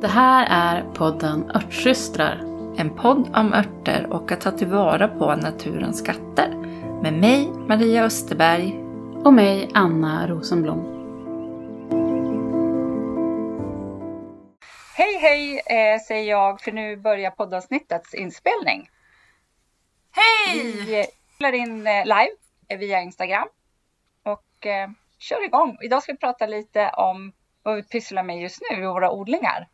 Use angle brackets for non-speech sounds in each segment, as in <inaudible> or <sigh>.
Det här är podden Örtsystrar. En podd om örter och att ta tillvara på naturens skatter. Med mig, Maria Österberg. Och mig, Anna Rosenblom. Hej hej eh, säger jag för nu börjar poddavsnittets inspelning. Hej! Vi eh, spelar in eh, live eh, via Instagram och eh, kör igång. Idag ska vi prata lite om vad vi pysslar med just nu i våra odlingar.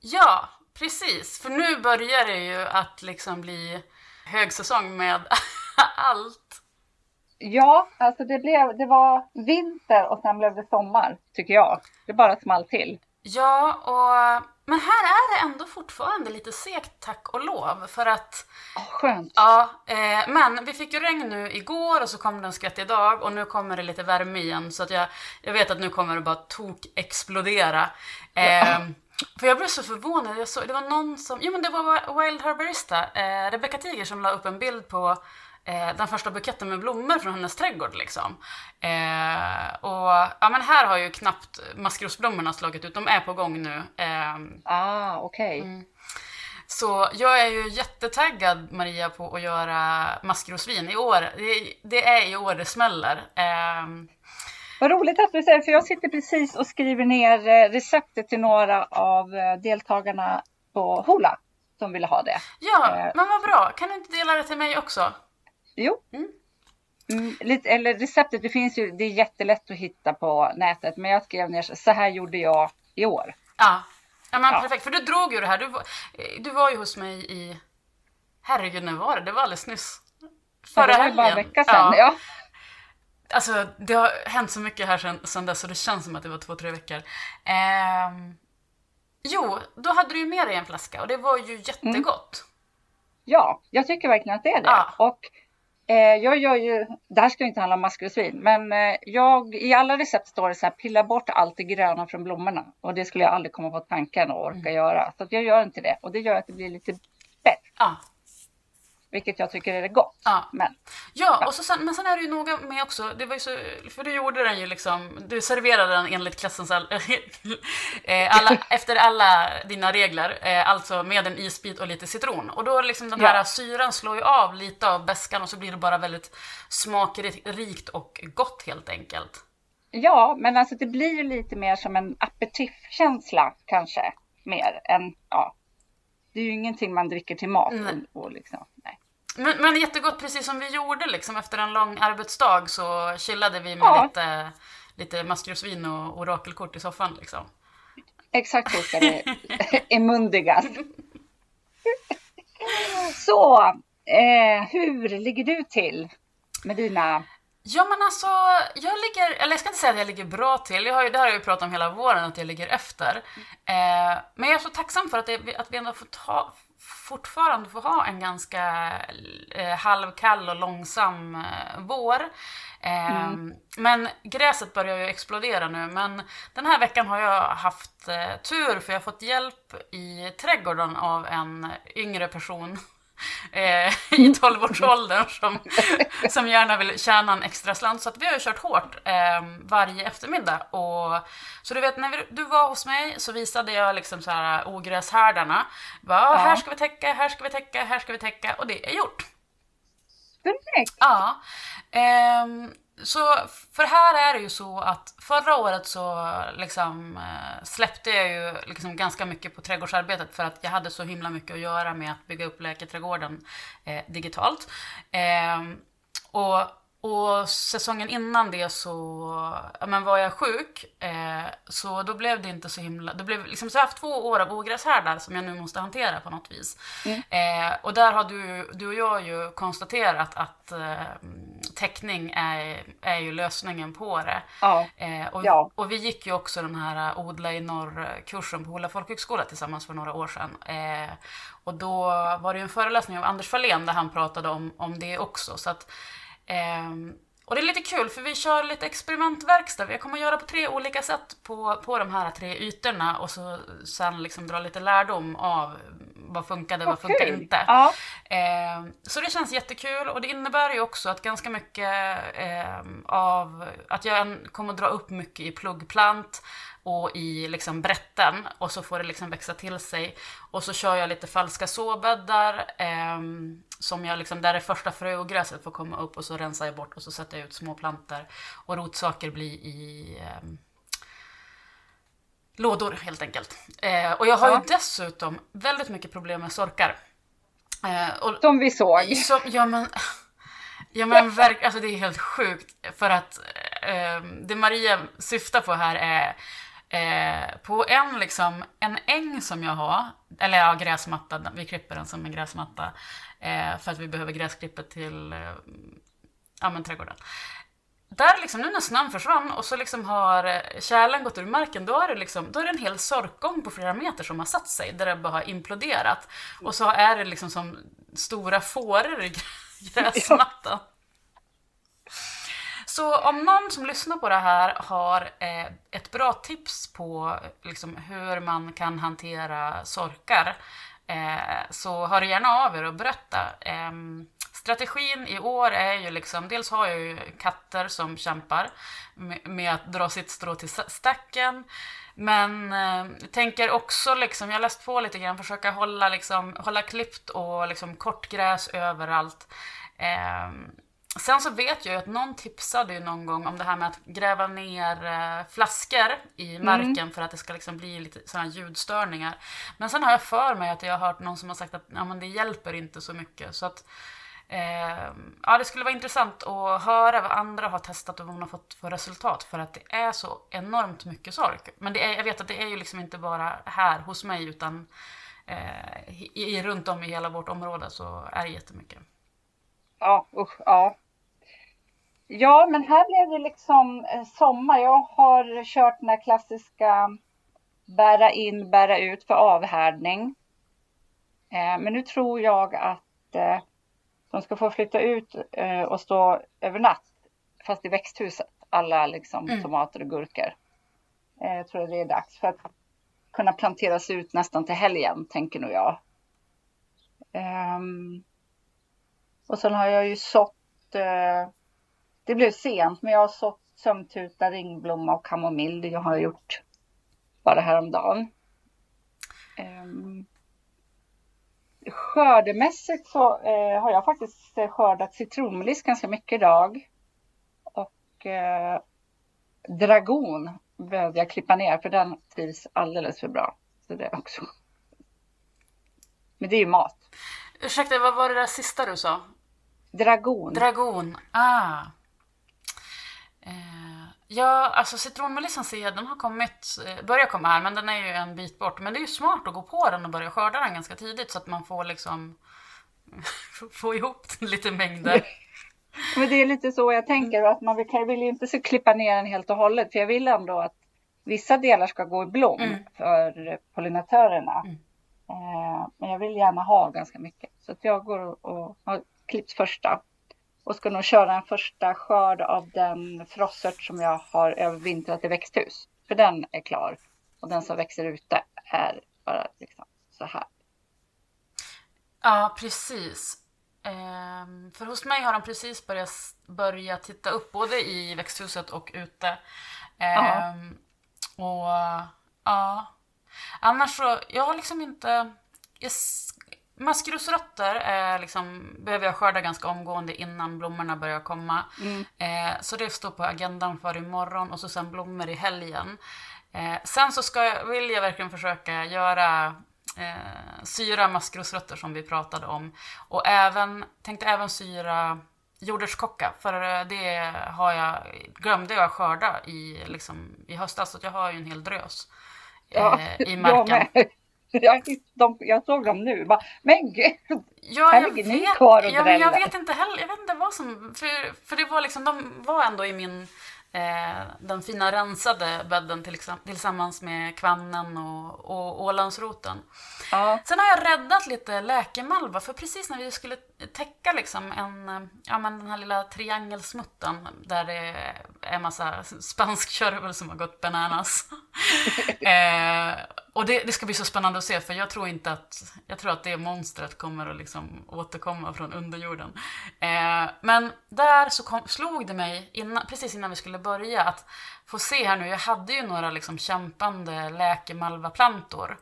Ja, precis. För nu börjar det ju att liksom bli högsäsong med <laughs> allt. Ja, alltså det, blev, det var vinter och sen blev det sommar tycker jag. Det bara small till. Ja, och, men här är det ändå fortfarande lite segt tack och lov för att Oh, skönt. Ja, eh, men vi fick ju regn nu igår och så kom det en skvätt idag och nu kommer det lite värme igen så att jag, jag vet att nu kommer det bara tok-explodera. Eh, För jag blev så förvånad, jag såg, det var någon som, jo men det var Wild Herbarista, eh, Rebecca Tiger som la upp en bild på eh, den första buketten med blommor från hennes trädgård liksom. Eh, och ja men här har ju knappt maskrosblommorna slagit ut, de är på gång nu. Eh, Ah, okej. Mm. så jag är ju jättetaggad Maria på att göra maskrosvin i år. Det, det är i år det smäller. Vad roligt att du säger, för jag sitter precis och skriver ner eh, receptet till några av eh, deltagarna på Hola som ville ha det. ja, Eh. men vad bra. Kan du inte dela det till mig också? Jo. Mm. Mm, lite, eller receptet, det finns ju, det är jättelätt att hitta på nätet, men jag skrev ner så här gjorde jag i år. Ja, ja men Ja. perfekt. För du drog ju det här. Du du var ju hos mig i... Herregud, när var det? Det var alldeles nyss. Förra det var ju bara en helgen. vecka sedan. Ja. Alltså, det har hänt så mycket här sedan, sedan dess så det känns som att det var två, tre veckor. Ehm, jo, då hade du ju med dig en flaska och det var ju jättegott. ja, jag tycker verkligen att det är det. Ja. Och eh, jag gör ju, det här ska ju inte handla om maskrosvin, men eh, jag, i alla recept står det så här, pilla bort allt det gröna från blommorna. Och det skulle jag aldrig komma på tanken att orka Mm. göra. Så att jag gör inte det. Och det gör att det blir lite bett, Ja, vilket jag tycker är gott. ja. Men Ja, och så sen, men sen är det ju noga med också, det var ju så, för du gjorde den ju liksom, du serverade den enligt klassens all, <laughs> eh, alla, <laughs> efter alla dina regler, eh, alltså med en isbit och lite citron. Och då liksom den här Ja. syran slår ju av lite av beskan och så blir det bara väldigt smakrikt och gott helt enkelt. Ja, men alltså det blir ju lite mer som en aperitifkänsla kanske. Mer än, ja. Det är ju ingenting man dricker till mat. Nej. Och, och liksom, nej. Men, men jättegott, precis som vi gjorde liksom efter en lång arbetsdag så chillade vi med Ja. lite, lite maskrosvin och orakelkort i soffan liksom. Exakt så ska det <laughs> <laughs> emundigas. Så, eh, hur ligger du till med dina... Ja men alltså, jag ligger, eller jag ska inte säga att jag ligger bra till, jag har ju, det har jag ju pratat om hela våren att jag ligger efter. Eh, men jag är så tacksam för att, det, att vi ändå får ta, fortfarande får ha en ganska eh, halvkall och långsam eh, vår. Eh, Men gräset börjar ju explodera nu, men den här veckan har jag haft eh, tur för jag har fått hjälp i trädgården av en yngre person <laughs> eh, i 12-årsåldern som, som gärna vill tjäna en extra slant. Så att vi har ju kört hårt eh, varje eftermiddag. Och, så du vet, när vi, du var hos mig så visade jag liksom så här ogräshärdarna. Bara, Ja. Här ska vi täcka, här ska vi täcka, här ska vi täcka. Och det är gjort. Perfekt! Ja. Ehm, så för här är det ju så att förra året så liksom eh, släppte jag ju liksom ganska mycket på trädgårdsarbetet för att jag hade så himla mycket att göra med att bygga upp Läkarträdgården eh, digitalt. Eh, och, och säsongen innan det så ja, men var jag sjuk, eh, så då blev det inte så himla... Det blev liksom, så jag har haft två år av ogräshärdar som jag nu måste hantera på något vis. Eh, och där har du, du och jag ju konstaterat att eh, täckning är, är ju lösningen på det. Ja, Eh, och, Ja. och vi gick ju också den här Odla i norr-kursen på Hola folkhögskola tillsammans för några år sedan. Eh, och då var det en föreläsning av Anders Fahlén där han pratade om, om det också. Så att, Um, och det är lite kul för vi kör lite experimentverkstad. Jag kommer att göra på tre olika sätt på, på de här tre ytorna och så sen liksom dra lite lärdom av vad funkade, vad, Vad funkar inte. Ja. Eh, så det känns jättekul och det innebär ju också att ganska mycket eh, av att jag kommer att dra upp mycket i pluggplant och i liksom brätten och så får det liksom växa till sig. Och så kör jag lite falska såbäddar eh, som jag liksom, där det första fröogräset får komma upp och så rensar jag bort och så sätter jag ut små plantor och rotsaker blir i eh, lådor helt enkelt. Eh, och jag har Ja. ju dessutom väldigt mycket problem med sorkar. Eh, och, Som vi såg. som, ja men, ja, men verk, alltså det är helt sjukt för att eh, det Maria syftar på här är eh, på en, liksom, en äng som jag har, eller ja, gräsmatta, vi klipper den som en gräsmatta eh, för att vi behöver gräsklippet till eh, ja, men, trädgården. Där liksom, nu när snön försvann och så liksom har eh, tjälen gått ur marken, då är, det liksom, då är det en hel sorkgång på flera meter som har satt sig, där det bara har imploderat. Och så är det liksom som stora fåror i grä- <laughs> gräsmattan. Så om någon som lyssnar på det här har eh, ett bra tips på liksom, hur man kan hantera sorkar eh, så hör gärna av er och berätta. Strategin i år är ju liksom, dels har jag ju katter som kämpar med, att dra sitt strå till stacken. Men eh, tänker också, liksom, jag har läst på lite grann, försöka hålla, liksom, hålla klippt och liksom, kort gräs överallt. Eh, Sen så vet jag ju att någon tipsade ju någon gång om det här med att gräva ner eh, flaskor i marken för att det ska liksom bli lite sådana ljudstörningar. Men sen har jag för mig att jag har hört någon som har sagt att ja, men det hjälper inte så mycket. Så att, eh, ja, det skulle vara intressant att höra vad andra har testat och vad hon har fått för resultat. För att det är så enormt mycket sork. Men det är, jag vet att det är ju liksom inte bara här hos mig utan eh, i, i, runt om i hela vårt område så är det jättemycket. Ja, usch, ja. Ja, men här blev det liksom eh, sommar. Jag har kört den här klassiska bära in, bära ut för avhärdning. Eh, men nu tror jag att eh, de ska få flytta ut eh, och stå över natt, fast i växthuset. Alla liksom Mm. tomater och gurkor. Eh, jag tror det är dags för att kunna planteras ut nästan till helgen, tänker nog jag. Ehm, och sen har jag ju sått, eh, det blev sent, men jag har sått sömntuta, ringblomma och kamomill. Det har jag gjort bara häromdagen. Um, skördemässigt så eh, har jag faktiskt eh, skördat citronmeliss ganska mycket idag. Och eh, dragon behövde jag klippa ner för den trivs alldeles för bra. Så det också. Men det är ju mat. Ursäkta, vad var det där sista du sa? Dragon. Dragon. Ah. Eh, ja, alltså citronmelissen ser jag, den har kommit, eh, börjar komma här, men den är ju en bit bort. Men det är ju smart att gå på den och börja skörda den ganska tidigt så att man får liksom <laughs> få ihop lite mängder. <laughs> Men det är lite så jag tänker att man vill, vill ju inte så klippa ner den helt och hållet. För jag vill ändå att vissa delar ska gå i blom Mm. för pollinatörerna. Mm. Eh, men jag vill gärna ha ganska mycket. Så att jag går och, och har klippt första. Och ska nog köra en första skörd av den frossört som jag har övervintrat i växthus. För den är klar. Och den som växer ute är bara liksom så här. Ja, precis. Ehm, för hos mig har de precis börjat, börjat titta upp både i växthuset och ute. Ehm, och ja, annars så, jag har liksom inte... Jag, maskrosrötter är liksom, behöver jag skörda ganska omgående innan blommorna börjar komma. Mm. Eh, så det står på agendan för imorgon och så sen blommor i helgen. Eh, sen så ska jag, vill jag verkligen försöka göra eh, syra maskrosrötter som vi pratade om. Och även, tänkte även syra jordärtskocka för eh, det har jag, glömde jag skörda i, liksom, i höstas. Så jag har ju en hel drös Ja, eh, i <laughs> jag marken. med. <laughs> Jag, de, jag såg dem nu. Bara, men gud! Ja, Här ligger ni kvar och ja, men jag vet inte heller, jag vet inte vad som, för, för det var liksom, de var ändå i min, eh, den fina rensade bädden till, tillsammans med kvannen och, och ålandsroten. Ja, Sen har jag räddat lite läkemalva, för precis när vi skulle täcka liksom en, ja men den här lilla triangelsmutten där det är massa spansk körvel som har gått bananas. <laughs> eh, och det, det, ska bli så spännande att se för jag tror inte att, jag tror att det monstret kommer att liksom återkomma från underjorden. Eh, men där så kom, slog det mig, innan, precis innan vi skulle börja, att få se här nu, jag hade ju några liksom kämpande läkemalvaplantor.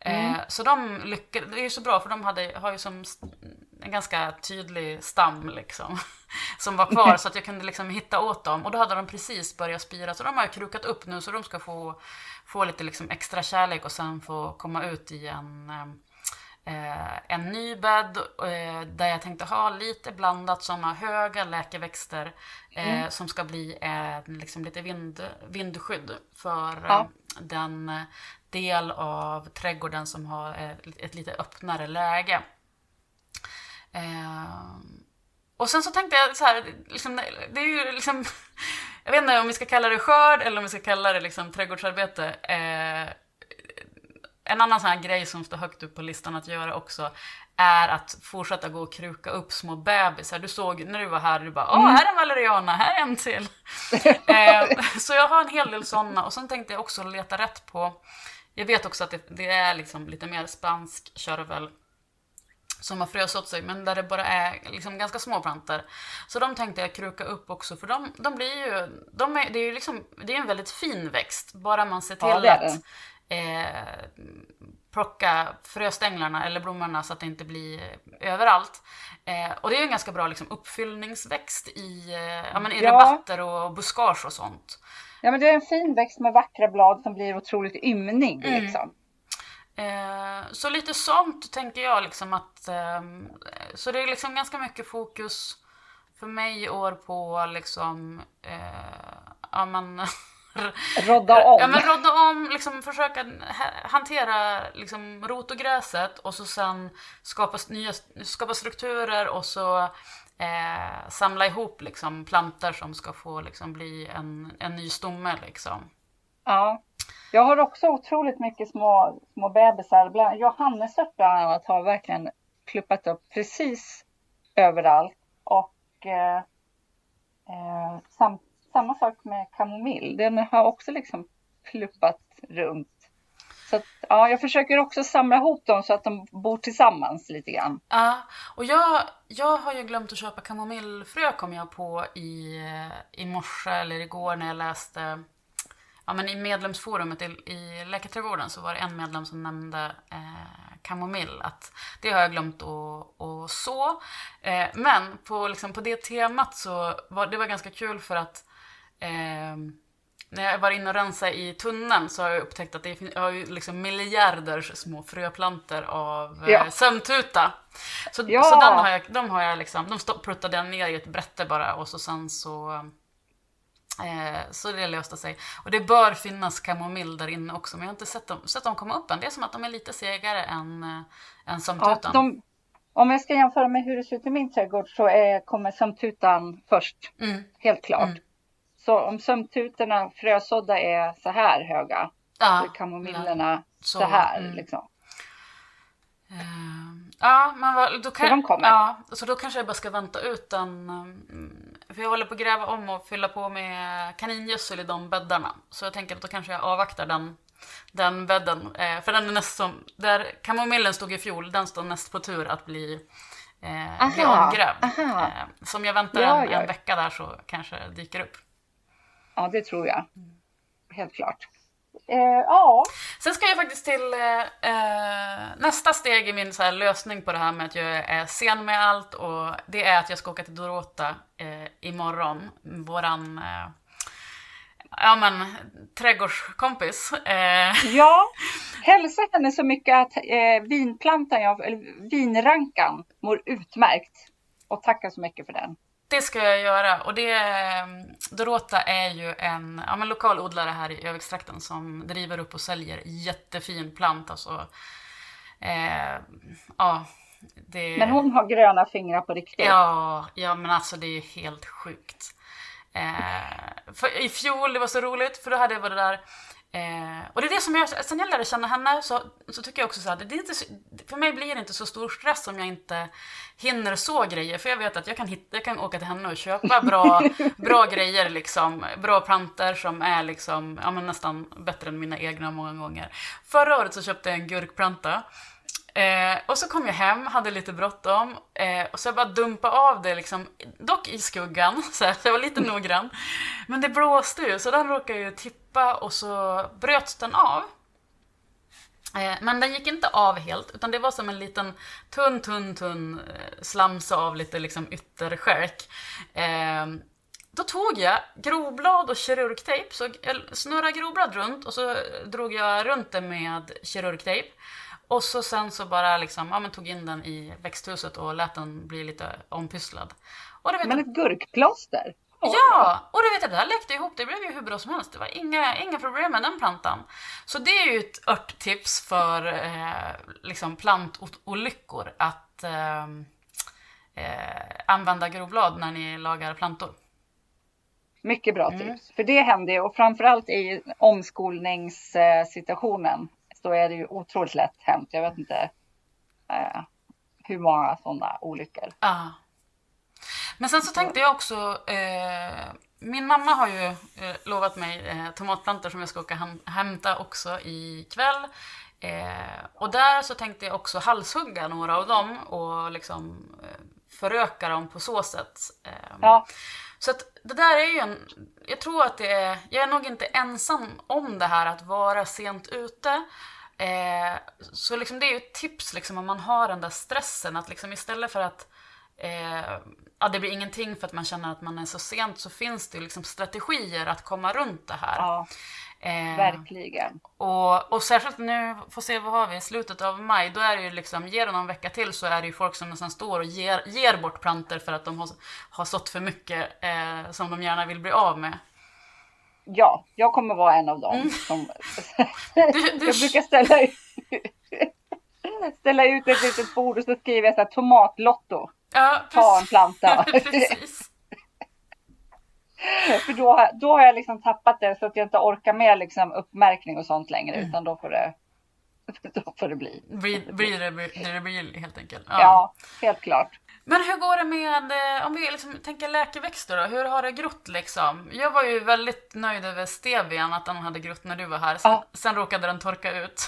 Eh, mm. så de lyckades, det är ju så bra för de hade, har ju som en ganska tydlig stam liksom. <laughs> Som var kvar så att jag kunde liksom hitta åt dem. Och då hade de precis börjat spira. Så de har jag krukat upp nu så de ska få, få lite liksom extra kärlek och sen få komma ut i en, eh, en ny bädd. Eh, där jag tänkte ha lite blandat sådana höga läkeväxter. Eh, mm. Som ska bli liksom lite vind, vindskydd för ja. Eh, den del av trädgården som har ett lite öppnare läge. Eh, och sen så tänkte jag så här, liksom, det är ju liksom, <laughs> jag vet inte om vi ska kalla det skörd eller om vi ska kalla det liksom trädgårdsarbete. Eh, en annan sån här grej som står högt upp på listan att göra också är att fortsätta gå och kruka upp små bebisar. Du såg när du var här, du bara åh, här är en valeriana, här är en till. <laughs> eh, så jag har en hel del sådana och sen tänkte jag också leta rätt på, jag vet också att det, det är liksom lite mer spansk körvel som har frösått sig, men där det bara är liksom ganska små plantor. Så de tänkte jag kruka upp också, för de, de blir ju, de är, det är ju liksom, det är en väldigt fin växt, bara man ser till ja, att eh, plocka fröstänglarna eller blommorna så att det inte blir överallt. Eh, och det är ju en ganska bra liksom, uppfyllningsväxt i, eh, ja, men i ja. rabatter och buskage och sånt. Ja men det är en fin växt med vackra blad som blir otroligt ymnig mm. liksom. Eh, så lite sånt tänker jag liksom att, eh, så det är liksom ganska mycket fokus för mig i år på liksom, eh, ja men <laughs> Rodda om. Ja men rodda om, liksom försöka hantera liksom rot och gräset och så sen skapa, nya, skapa strukturer och så eh, samla ihop liksom planter som ska få liksom bli en, en ny stomme liksom. Ja. Jag har också otroligt mycket små, små bebisar. Johannesört bland annat har verkligen kluppat upp precis överallt. Och eh, eh, sam, samma sak med kamomill. Den har också liksom pluppat runt. Så att, ja, jag försöker också samla ihop dem så att de bor tillsammans lite grann. Ja, och jag, jag har ju glömt att köpa kamomillfrö kom jag på i, i morse eller igår när jag läste ja, men i medlemsforumet i, i Läkarträdgården så var det en medlem som nämnde eh, kamomill. Att det har jag glömt att, att så. Eh, men på, liksom, på det temat så var det var ganska kul för att eh, när jag var inne och rensade i tunneln så har jag upptäckt att det finns, jag har ju liksom miljarders små fröplanter av eh, ja. sömntuta. Så, ja. så den har jag, de har jag liksom, de pruttade ner i ett brätte bara och så sen så Eh, så det löste sig. Och det bör finnas kamomill där inne också, men jag har inte sett dem, sett dem komma upp än. Det är som att de är lite segare än, äh, än sömntutan. Ja, de, om jag ska jämföra med hur det ser ut i min trädgård så är, kommer sömntutan först. Mm. Helt klart. Mm. Så om sömntutorna frösådda är så här höga, ja, så är kamomillerna så, så, här. Mm. Liksom. Uh, ja, men då kan, så de kommer. Ja, så då kanske jag bara ska vänta ut den um, för jag håller på att gräva om och fylla på med kaningödsel i de bäddarna. Så jag tänker att då kanske jag avvaktar den, den bädden. Eh, för den är näst som, där kamomillen stod i fjol, den står näst på tur att bli, eh, bli omgrävd. Eh, så om jag väntar ja, en, en vecka där så kanske det dyker upp. Ja, det tror jag. Helt klart. Eh, ja. Sen ska jag faktiskt till eh, eh, nästa steg i min så lösning på det här med att jag är sen med allt och det är att jag ska åka till Dorota eh, imorgon. Våran eh, ja men trädgårdskompis. Eh. Ja, <laughs> hälsa henne så mycket att eh, vinplantan, jag, eller vinrankan mår utmärkt. Och tacka så mycket för den. Det ska jag göra. Och det, mm, Dorota är ju en ja, men lokal odlare här i Övikstrakten som driver upp och säljer jättefin plant. Alltså, eh, ja, det... Men hon har gröna fingrar på riktigt. Ja, ja men alltså det är helt sjukt. Eh, för I fjol, det var så roligt, för då hade jag varit där Eh, och det är det som jag, sen jag lärde känna henne så, så tycker jag också så att det är inte, för mig blir det inte så stor stress om jag inte hinner så grejer. För jag vet att jag kan, hitta, jag kan åka till henne och köpa bra, <laughs> bra grejer, liksom, bra plantor som är liksom, ja, nästan bättre än mina egna många gånger. Förra året så köpte jag en gurkplanta. Eh, och så kom jag hem, hade lite bråttom eh, och så jag bara dumpade av det, liksom, dock i skuggan, <laughs> så, här, så jag var lite noggrann. Men det blåste ju, så den råkade ju tippa och så bröts den av. Eh, men den gick inte av helt, utan det var som en liten tunn, tunn, tunn eh, slamsa av lite liksom ytterskärk. Eh, då tog jag grovblad och kirurgtejp, så jag snurrade grovblad runt och så drog jag runt det med kirurgtejp. Och så sen så bara liksom, ja men tog in den i växthuset och lät den bli lite ompysslad. Och det vet Men ett gurkplåster? ja, och det vet jag, det här läkte ihop, det blev ju hur bra som helst. Det var inga, inga problem med den plantan. Så det är ju ett örttips för eh, liksom plantolyckor att eh, eh, använda grovblad när ni lagar plantor. Mycket bra Mm. tips. För det händer ju och framförallt i omskolningssituationen så är det ju otroligt lätt hänt. Jag vet inte eh, hur många sådana olyckor. Ja. Men sen så tänkte jag också, eh, min mamma har ju eh, lovat mig eh, tomatplantor som jag ska åka hem, hämta också ikväll. Eh, och där så tänkte jag också halshugga några av dem och liksom eh, föröka dem på så sätt. Eh, Ja, så att det där är ju en, jag tror att det är, jag är nog inte ensam om det här att vara sent ute. Eh, så liksom det är ju ett tips liksom om man har den där stressen att liksom istället för att eh, ja, det blir ingenting för att man känner att man är så sent så finns det liksom strategier att komma runt det här. ja Eh, verkligen. och, och särskilt nu, får se vad har vi, i slutet av maj, då är det ju liksom, ger det någon vecka till så är det ju folk som nästan står och ger, ger bort planter för att de har, har sått för mycket eh, som de gärna vill bli av med. Ja, jag kommer vara en av dem Mm. som... <laughs> Jag brukar ställa ut, ställa ut ett litet bord och så skriver jag så här tomatlotto. ja, Ta en planta. <laughs> <laughs> För då, då har jag liksom tappat det så att jag inte orkar med liksom uppmärkning och sånt längre Mm. utan då får det, då får det bli. Blir det blir det blir helt enkelt. Ja. Ja, helt klart. Men hur går det med, eh, om vi liksom tänker läkeväxter då, hur har det grott liksom? Jag var ju väldigt nöjd över stevian, att den hade grott när du var här. Sen, Ja. sen råkade den torka ut.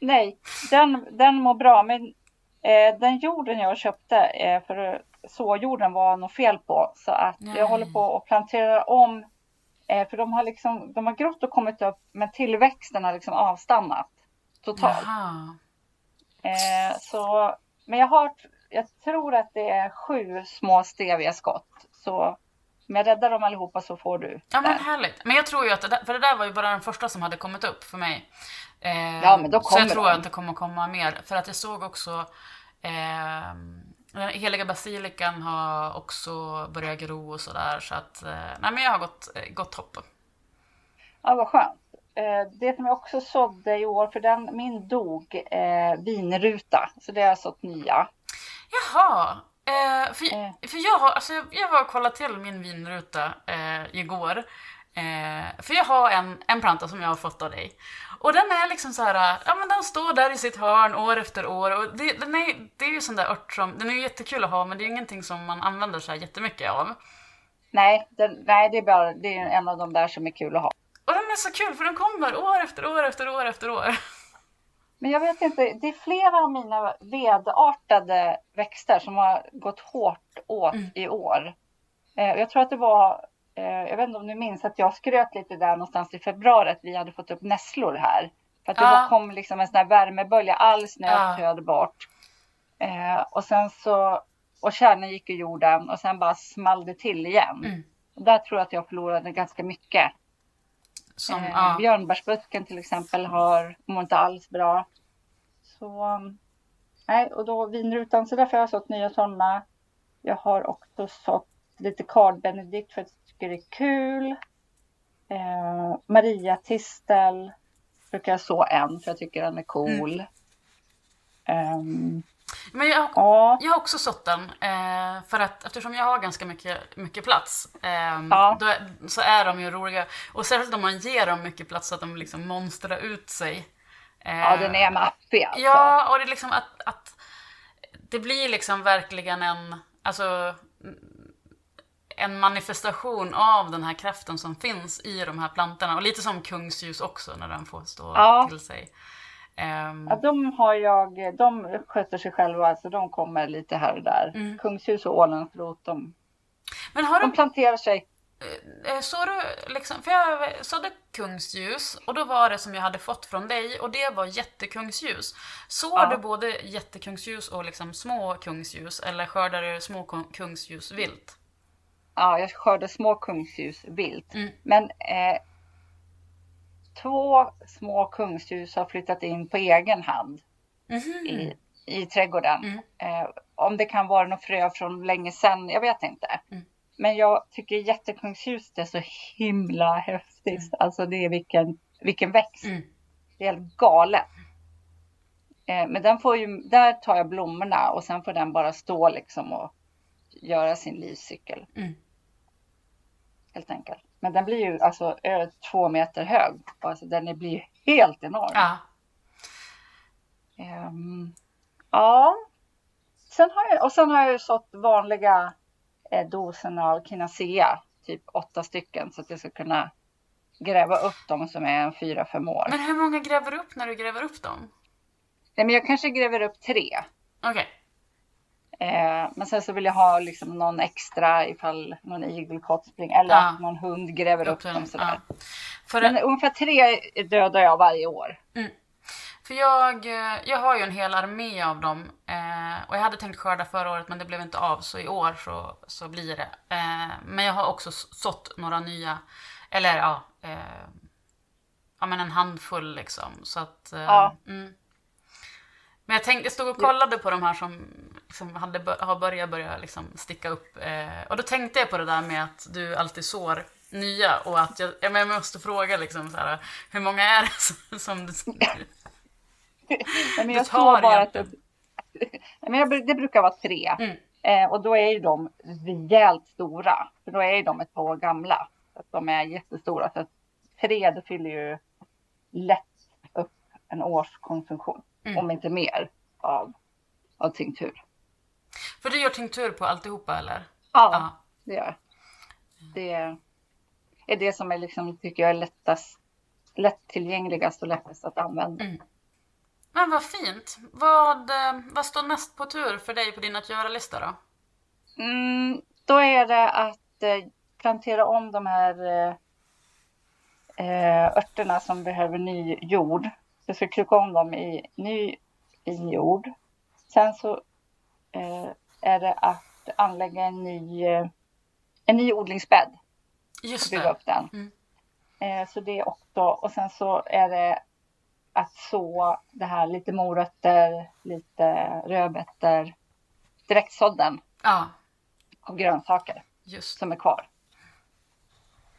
Nej, den, den mår bra men eh, den jorden jag köpte eh, för såjorden var något fel på så att Nej. jag håller på att plantera om eh, för de har liksom, de har grott och kommit upp men tillväxten har liksom avstannat totalt. Eh, så, men jag har, jag tror att det är sju små steviaskott. Så om jag räddar dem allihopa så får du. Ja men där. härligt. Men jag tror ju att det där, för det där var ju bara den första som hade kommit upp för mig. Eh, Ja, men då så jag kommer tror de. att det kommer komma mer. För att jag såg också eh, den heliga basilikan har också börjat gro och sådär. Så att, eh, nej men jag har gått, eh, gått hopp. Ja, vad skönt. Eh, det som jag också sådde i år, för den, min dog, eh, vinruta. Så det har jag sått nya. Jaha. Eh, för, Eh. för jag, har, alltså jag, jag var och kollade till min vinruta eh, igår. Eh, för jag har en, en planta som jag har fått av dig. Och den är liksom så här, ja men den står där i sitt hörn år efter år. Och det, den är, det är ju sån där ört som, den är ju jättekul att ha men det är ju ingenting som man använder så här jättemycket av. Nej, den, nej det, är bara, det är en av de där som är kul att ha. Och den är så kul för den kommer år efter år efter år efter år. Men jag vet inte, det är flera av mina vedartade växter som har gått hårt åt Mm. i år. Eh, jag tror att det var, eh, jag vet inte om du minns att jag skröt lite där någonstans i februari att vi hade fått upp nässlor här. För att det var, kom liksom en sån här värmebölja, all snö Ja. töd bort. Eh, och sen så, och kärnan gick i jorden och sen bara small det till igen. Mm. Där tror jag att jag förlorade ganska mycket. Som, Eh, ja. Björnbärsbusken till exempel har, mår inte alls bra. Så um, nej, och då vinrutan, så därför har jag sått nya sådana. Jag har också sått lite Card Benedict för att jag tycker det är kul. Eh, Maria Tistel brukar jag så en för jag tycker den är cool. Ehm, Men jag, Ja, jag har också sått den. Eh, för att eftersom jag har ganska mycket, mycket plats eh, Ja. då så är de ju roliga. Och särskilt om man ger dem mycket plats så att de liksom monstrar ut sig. Eh, ja den är maffig alltså. Ja, och det är liksom att, att det blir liksom verkligen en, alltså en manifestation av den här kraften som finns i de här plantorna. Och lite som kungsljus också när den får stå Ja. till sig. Ehm, Ja, de har jag, de sköter sig själva, så de kommer lite här och där. Mm. Kungshus och Ålandsrot, de, men har de du, planterar sig. Eh, såg du liksom, för jag sådde kungsljus och då var det som jag hade fått från dig och det var jättekungsljus. Såg Ja. du både jättekungsljus och liksom små kungsljus eller skördade du små kung- kungsljus vilt? Ja, jag skördar små kungsljus vilt. Mm. Men eh, två små kungsljus har flyttat in på egen hand Mhm. i, i trädgården. Mm. Eh, om det kan vara något frö från länge sedan, jag vet inte. Mm. Men jag tycker jättekungsljus är så himla häftigt. Alltså det är vilken, vilken växt. Mm. Det är helt galet. Eh, men den får ju, där tar jag blommorna och sen får den bara stå liksom och göra sin livscykel. Mm. Helt enkelt. Men den blir ju alltså över två meter hög. Alltså den blir ju helt enorm. Ja. Ehm, ja. Sen har jag, och sen har jag ju sått vanliga dosen av Kinacea. Typ åtta stycken så att jag ska kunna gräva upp dem som är en fyra, fem år. Men hur många gräver du upp när du gräver upp dem? Nej, men jag kanske gräver upp tre. Okej. Eh, men sen så vill jag ha liksom någon extra ifall någon igelkott springer eller att någon hund gräver upp dem sådär. ja. För, Men ungefär tre dödar jag varje år. För jag, eh, jag har ju en hel armé av dem. Eh, och jag hade tänkt skörda förra året men det blev inte av. Så i år så, så blir det. Eh, men jag har också sått några nya. Eller ja. Eh, ja men en handfull liksom. Så att. Eh, Ja. mm. Men jag tänkte, jag stod och kollade på de här som liksom hade har börjat börja liksom sticka upp. Eh, och då tänkte jag på det där med att du alltid sår nya och att jag, jag måste fråga liksom så här, hur många är det <laughs> som, som du... Nej, men jag tror bara att. Nej, men jag, det brukar vara tre. Mm. Eh, och då är ju de rejält stora. För då är ju de ett par år gamla. Så att de är jättestora. Så att tre det fyller ju lätt upp en årskonsumtion. Mm. Om inte mer av, av tinktur. För du gör tinktur på alltihopa eller? Ja, Ja. det gör jag. Det är det som är liksom, tycker jag är lättast, lättillgängligast och lättast att använda. Men vad fint. Vad, eh, vad står näst på tur för dig på din att göra-lista då? Mm, då är det att eh, plantera om de här eh, eh, örterna som behöver ny jord. Jag ska klucka om dem i ny i jord. Sen så eh, är det att anlägga en ny, en ny odlingsbädd Just bygga det. upp den. Mm. Eh, så det också. Och sen så är det att så det här lite morötter, lite rödbetor, direktsådden Ja, av grönsaker just som är kvar.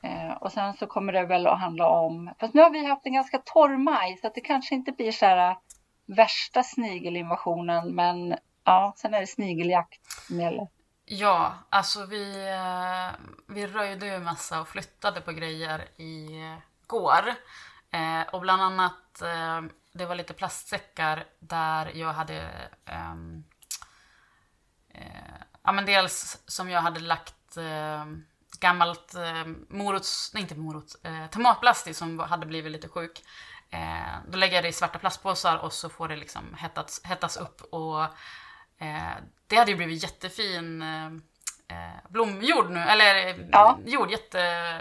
Eh, och sen så kommer det väl att handla om, fast nu har vi haft en ganska torr maj så att det kanske inte blir så här äh, värsta snigelinvasionen men ja, sen är det snigeljakt som gäller. Ja, alltså vi, eh, vi röjde ju massa och flyttade på grejer i eh, går. Eh, och bland annat, eh, det var lite plastsäckar där jag hade ehm, eh, ja men dels som jag hade lagt eh, gammalt eh, morots, nej inte morots, eh, tomatplast i som hade blivit lite sjuk. Eh, då lägger jag det i svarta plastpåsar och så får det liksom hettas, hettas upp och eh, det hade ju blivit jättefin eh, eh, blomjord nu, eller eh, Ja. jord, jätte,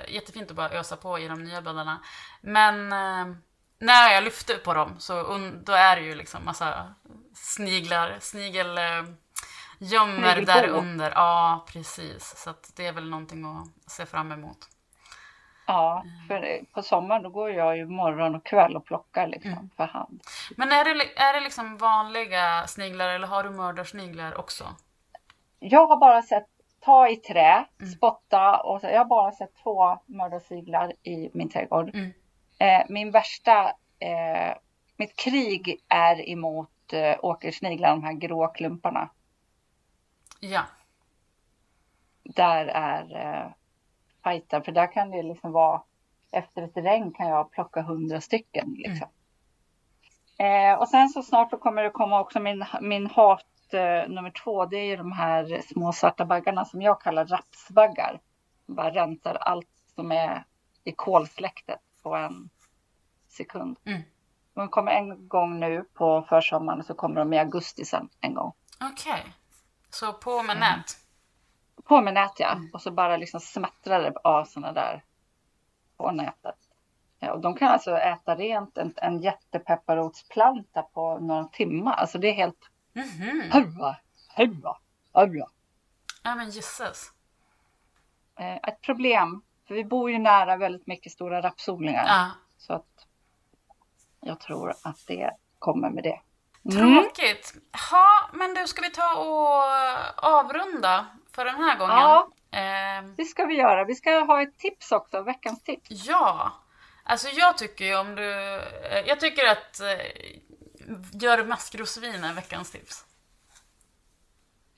jättefint att bara ösa på i de nya bäddarna. Men eh, när jag lyfter på dem så då är det ju liksom massa sniglar, snigel eh, gömmer där under. Ja, precis. Så det är väl någonting att se fram emot. Ja, för på sommaren då går jag ju morgon och kväll och plockar liksom Mm. för hand. Men är det, är det liksom vanliga sniglar eller har du mördarsniglar också? Jag har bara sett ta i trä, Mm. spotta och så, jag har bara sett två mördarsiglar i min trädgård. Mm. Eh, min värsta, eh, mitt krig är emot eh, åkersniglar, de här grå klumparna. Ja. Där är eh, fighten, för där kan det liksom vara efter ett regn kan jag plocka hundra stycken. Liksom. Eh, och sen så snart då kommer det komma också min, min hat eh, nummer två. Det är ju de här små svarta baggarna som jag kallar rapsbaggar. Bara rensar allt som är i kolsläktet på en sekund. Mm. De kommer en gång nu på försommaren och så kommer de i augusti sen en gång. Okej. Så på med Mm. nät. På med nät ja. Och så bara liksom smattrar det av sådana där på nätet. Ja, och de kan alltså äta rent en, en jättepepparrotsplanta på några timmar. Alltså det är helt... Mhm. Hurra, hurra, hurra. Ja men gisses. Eh, ett problem, för vi bor ju nära väldigt mycket stora rapsodlingar. Ja. Så att jag tror att det kommer med det. Mm. Tråkigt. Ja, men du, ska vi ta och avrunda för den här gången? Ja. Eh, Det ska vi göra. Vi ska ha ett tips också, veckans tips. ja. Alltså jag tycker ju om du... eh, Jag tycker att eh, gör maskrosvin är veckans tips.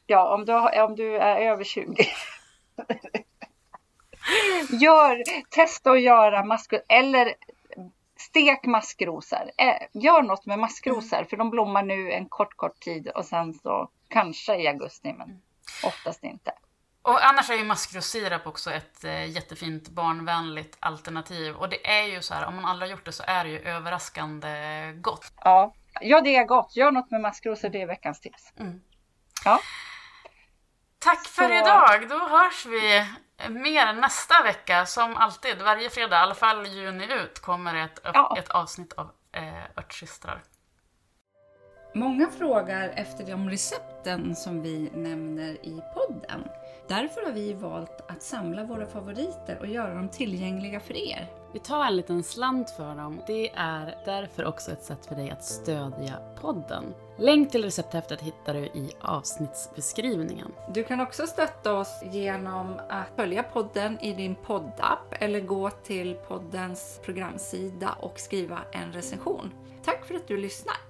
Ja, om du, om du är över 20. <laughs> Gör, testa att göra maskrosor eller stek maskrosor. Eh, Gör något med maskrosor för de blommar nu en kort, kort tid och sen så kanske i augusti men oftast inte. Och annars är ju maskrosirap också ett eh, jättefint barnvänligt alternativ. Och det är ju så här, om man aldrig har gjort det så är det ju överraskande gott. Ja, ja det är gott. Gör något med maskrosor, det är veckans tips. Mm. Ja. Tack för Så- idag! Då hörs vi mer nästa vecka. Som alltid, varje fredag, i alla fall juni ut, kommer ett, Ja. ett avsnitt av eh, Örtsystrar. Många frågar efter de recepten som vi nämner i podden. Därför har vi valt att samla våra favoriter och göra dem tillgängliga för er. Vi tar en liten slant för dem. Det är därför också ett sätt för dig att stödja podden. Länk till recepthäftet hittar du i avsnittsbeskrivningen. Du kan också stötta oss genom att följa podden i din poddapp eller gå till poddens programsida och skriva en recension. Tack för att du lyssnar!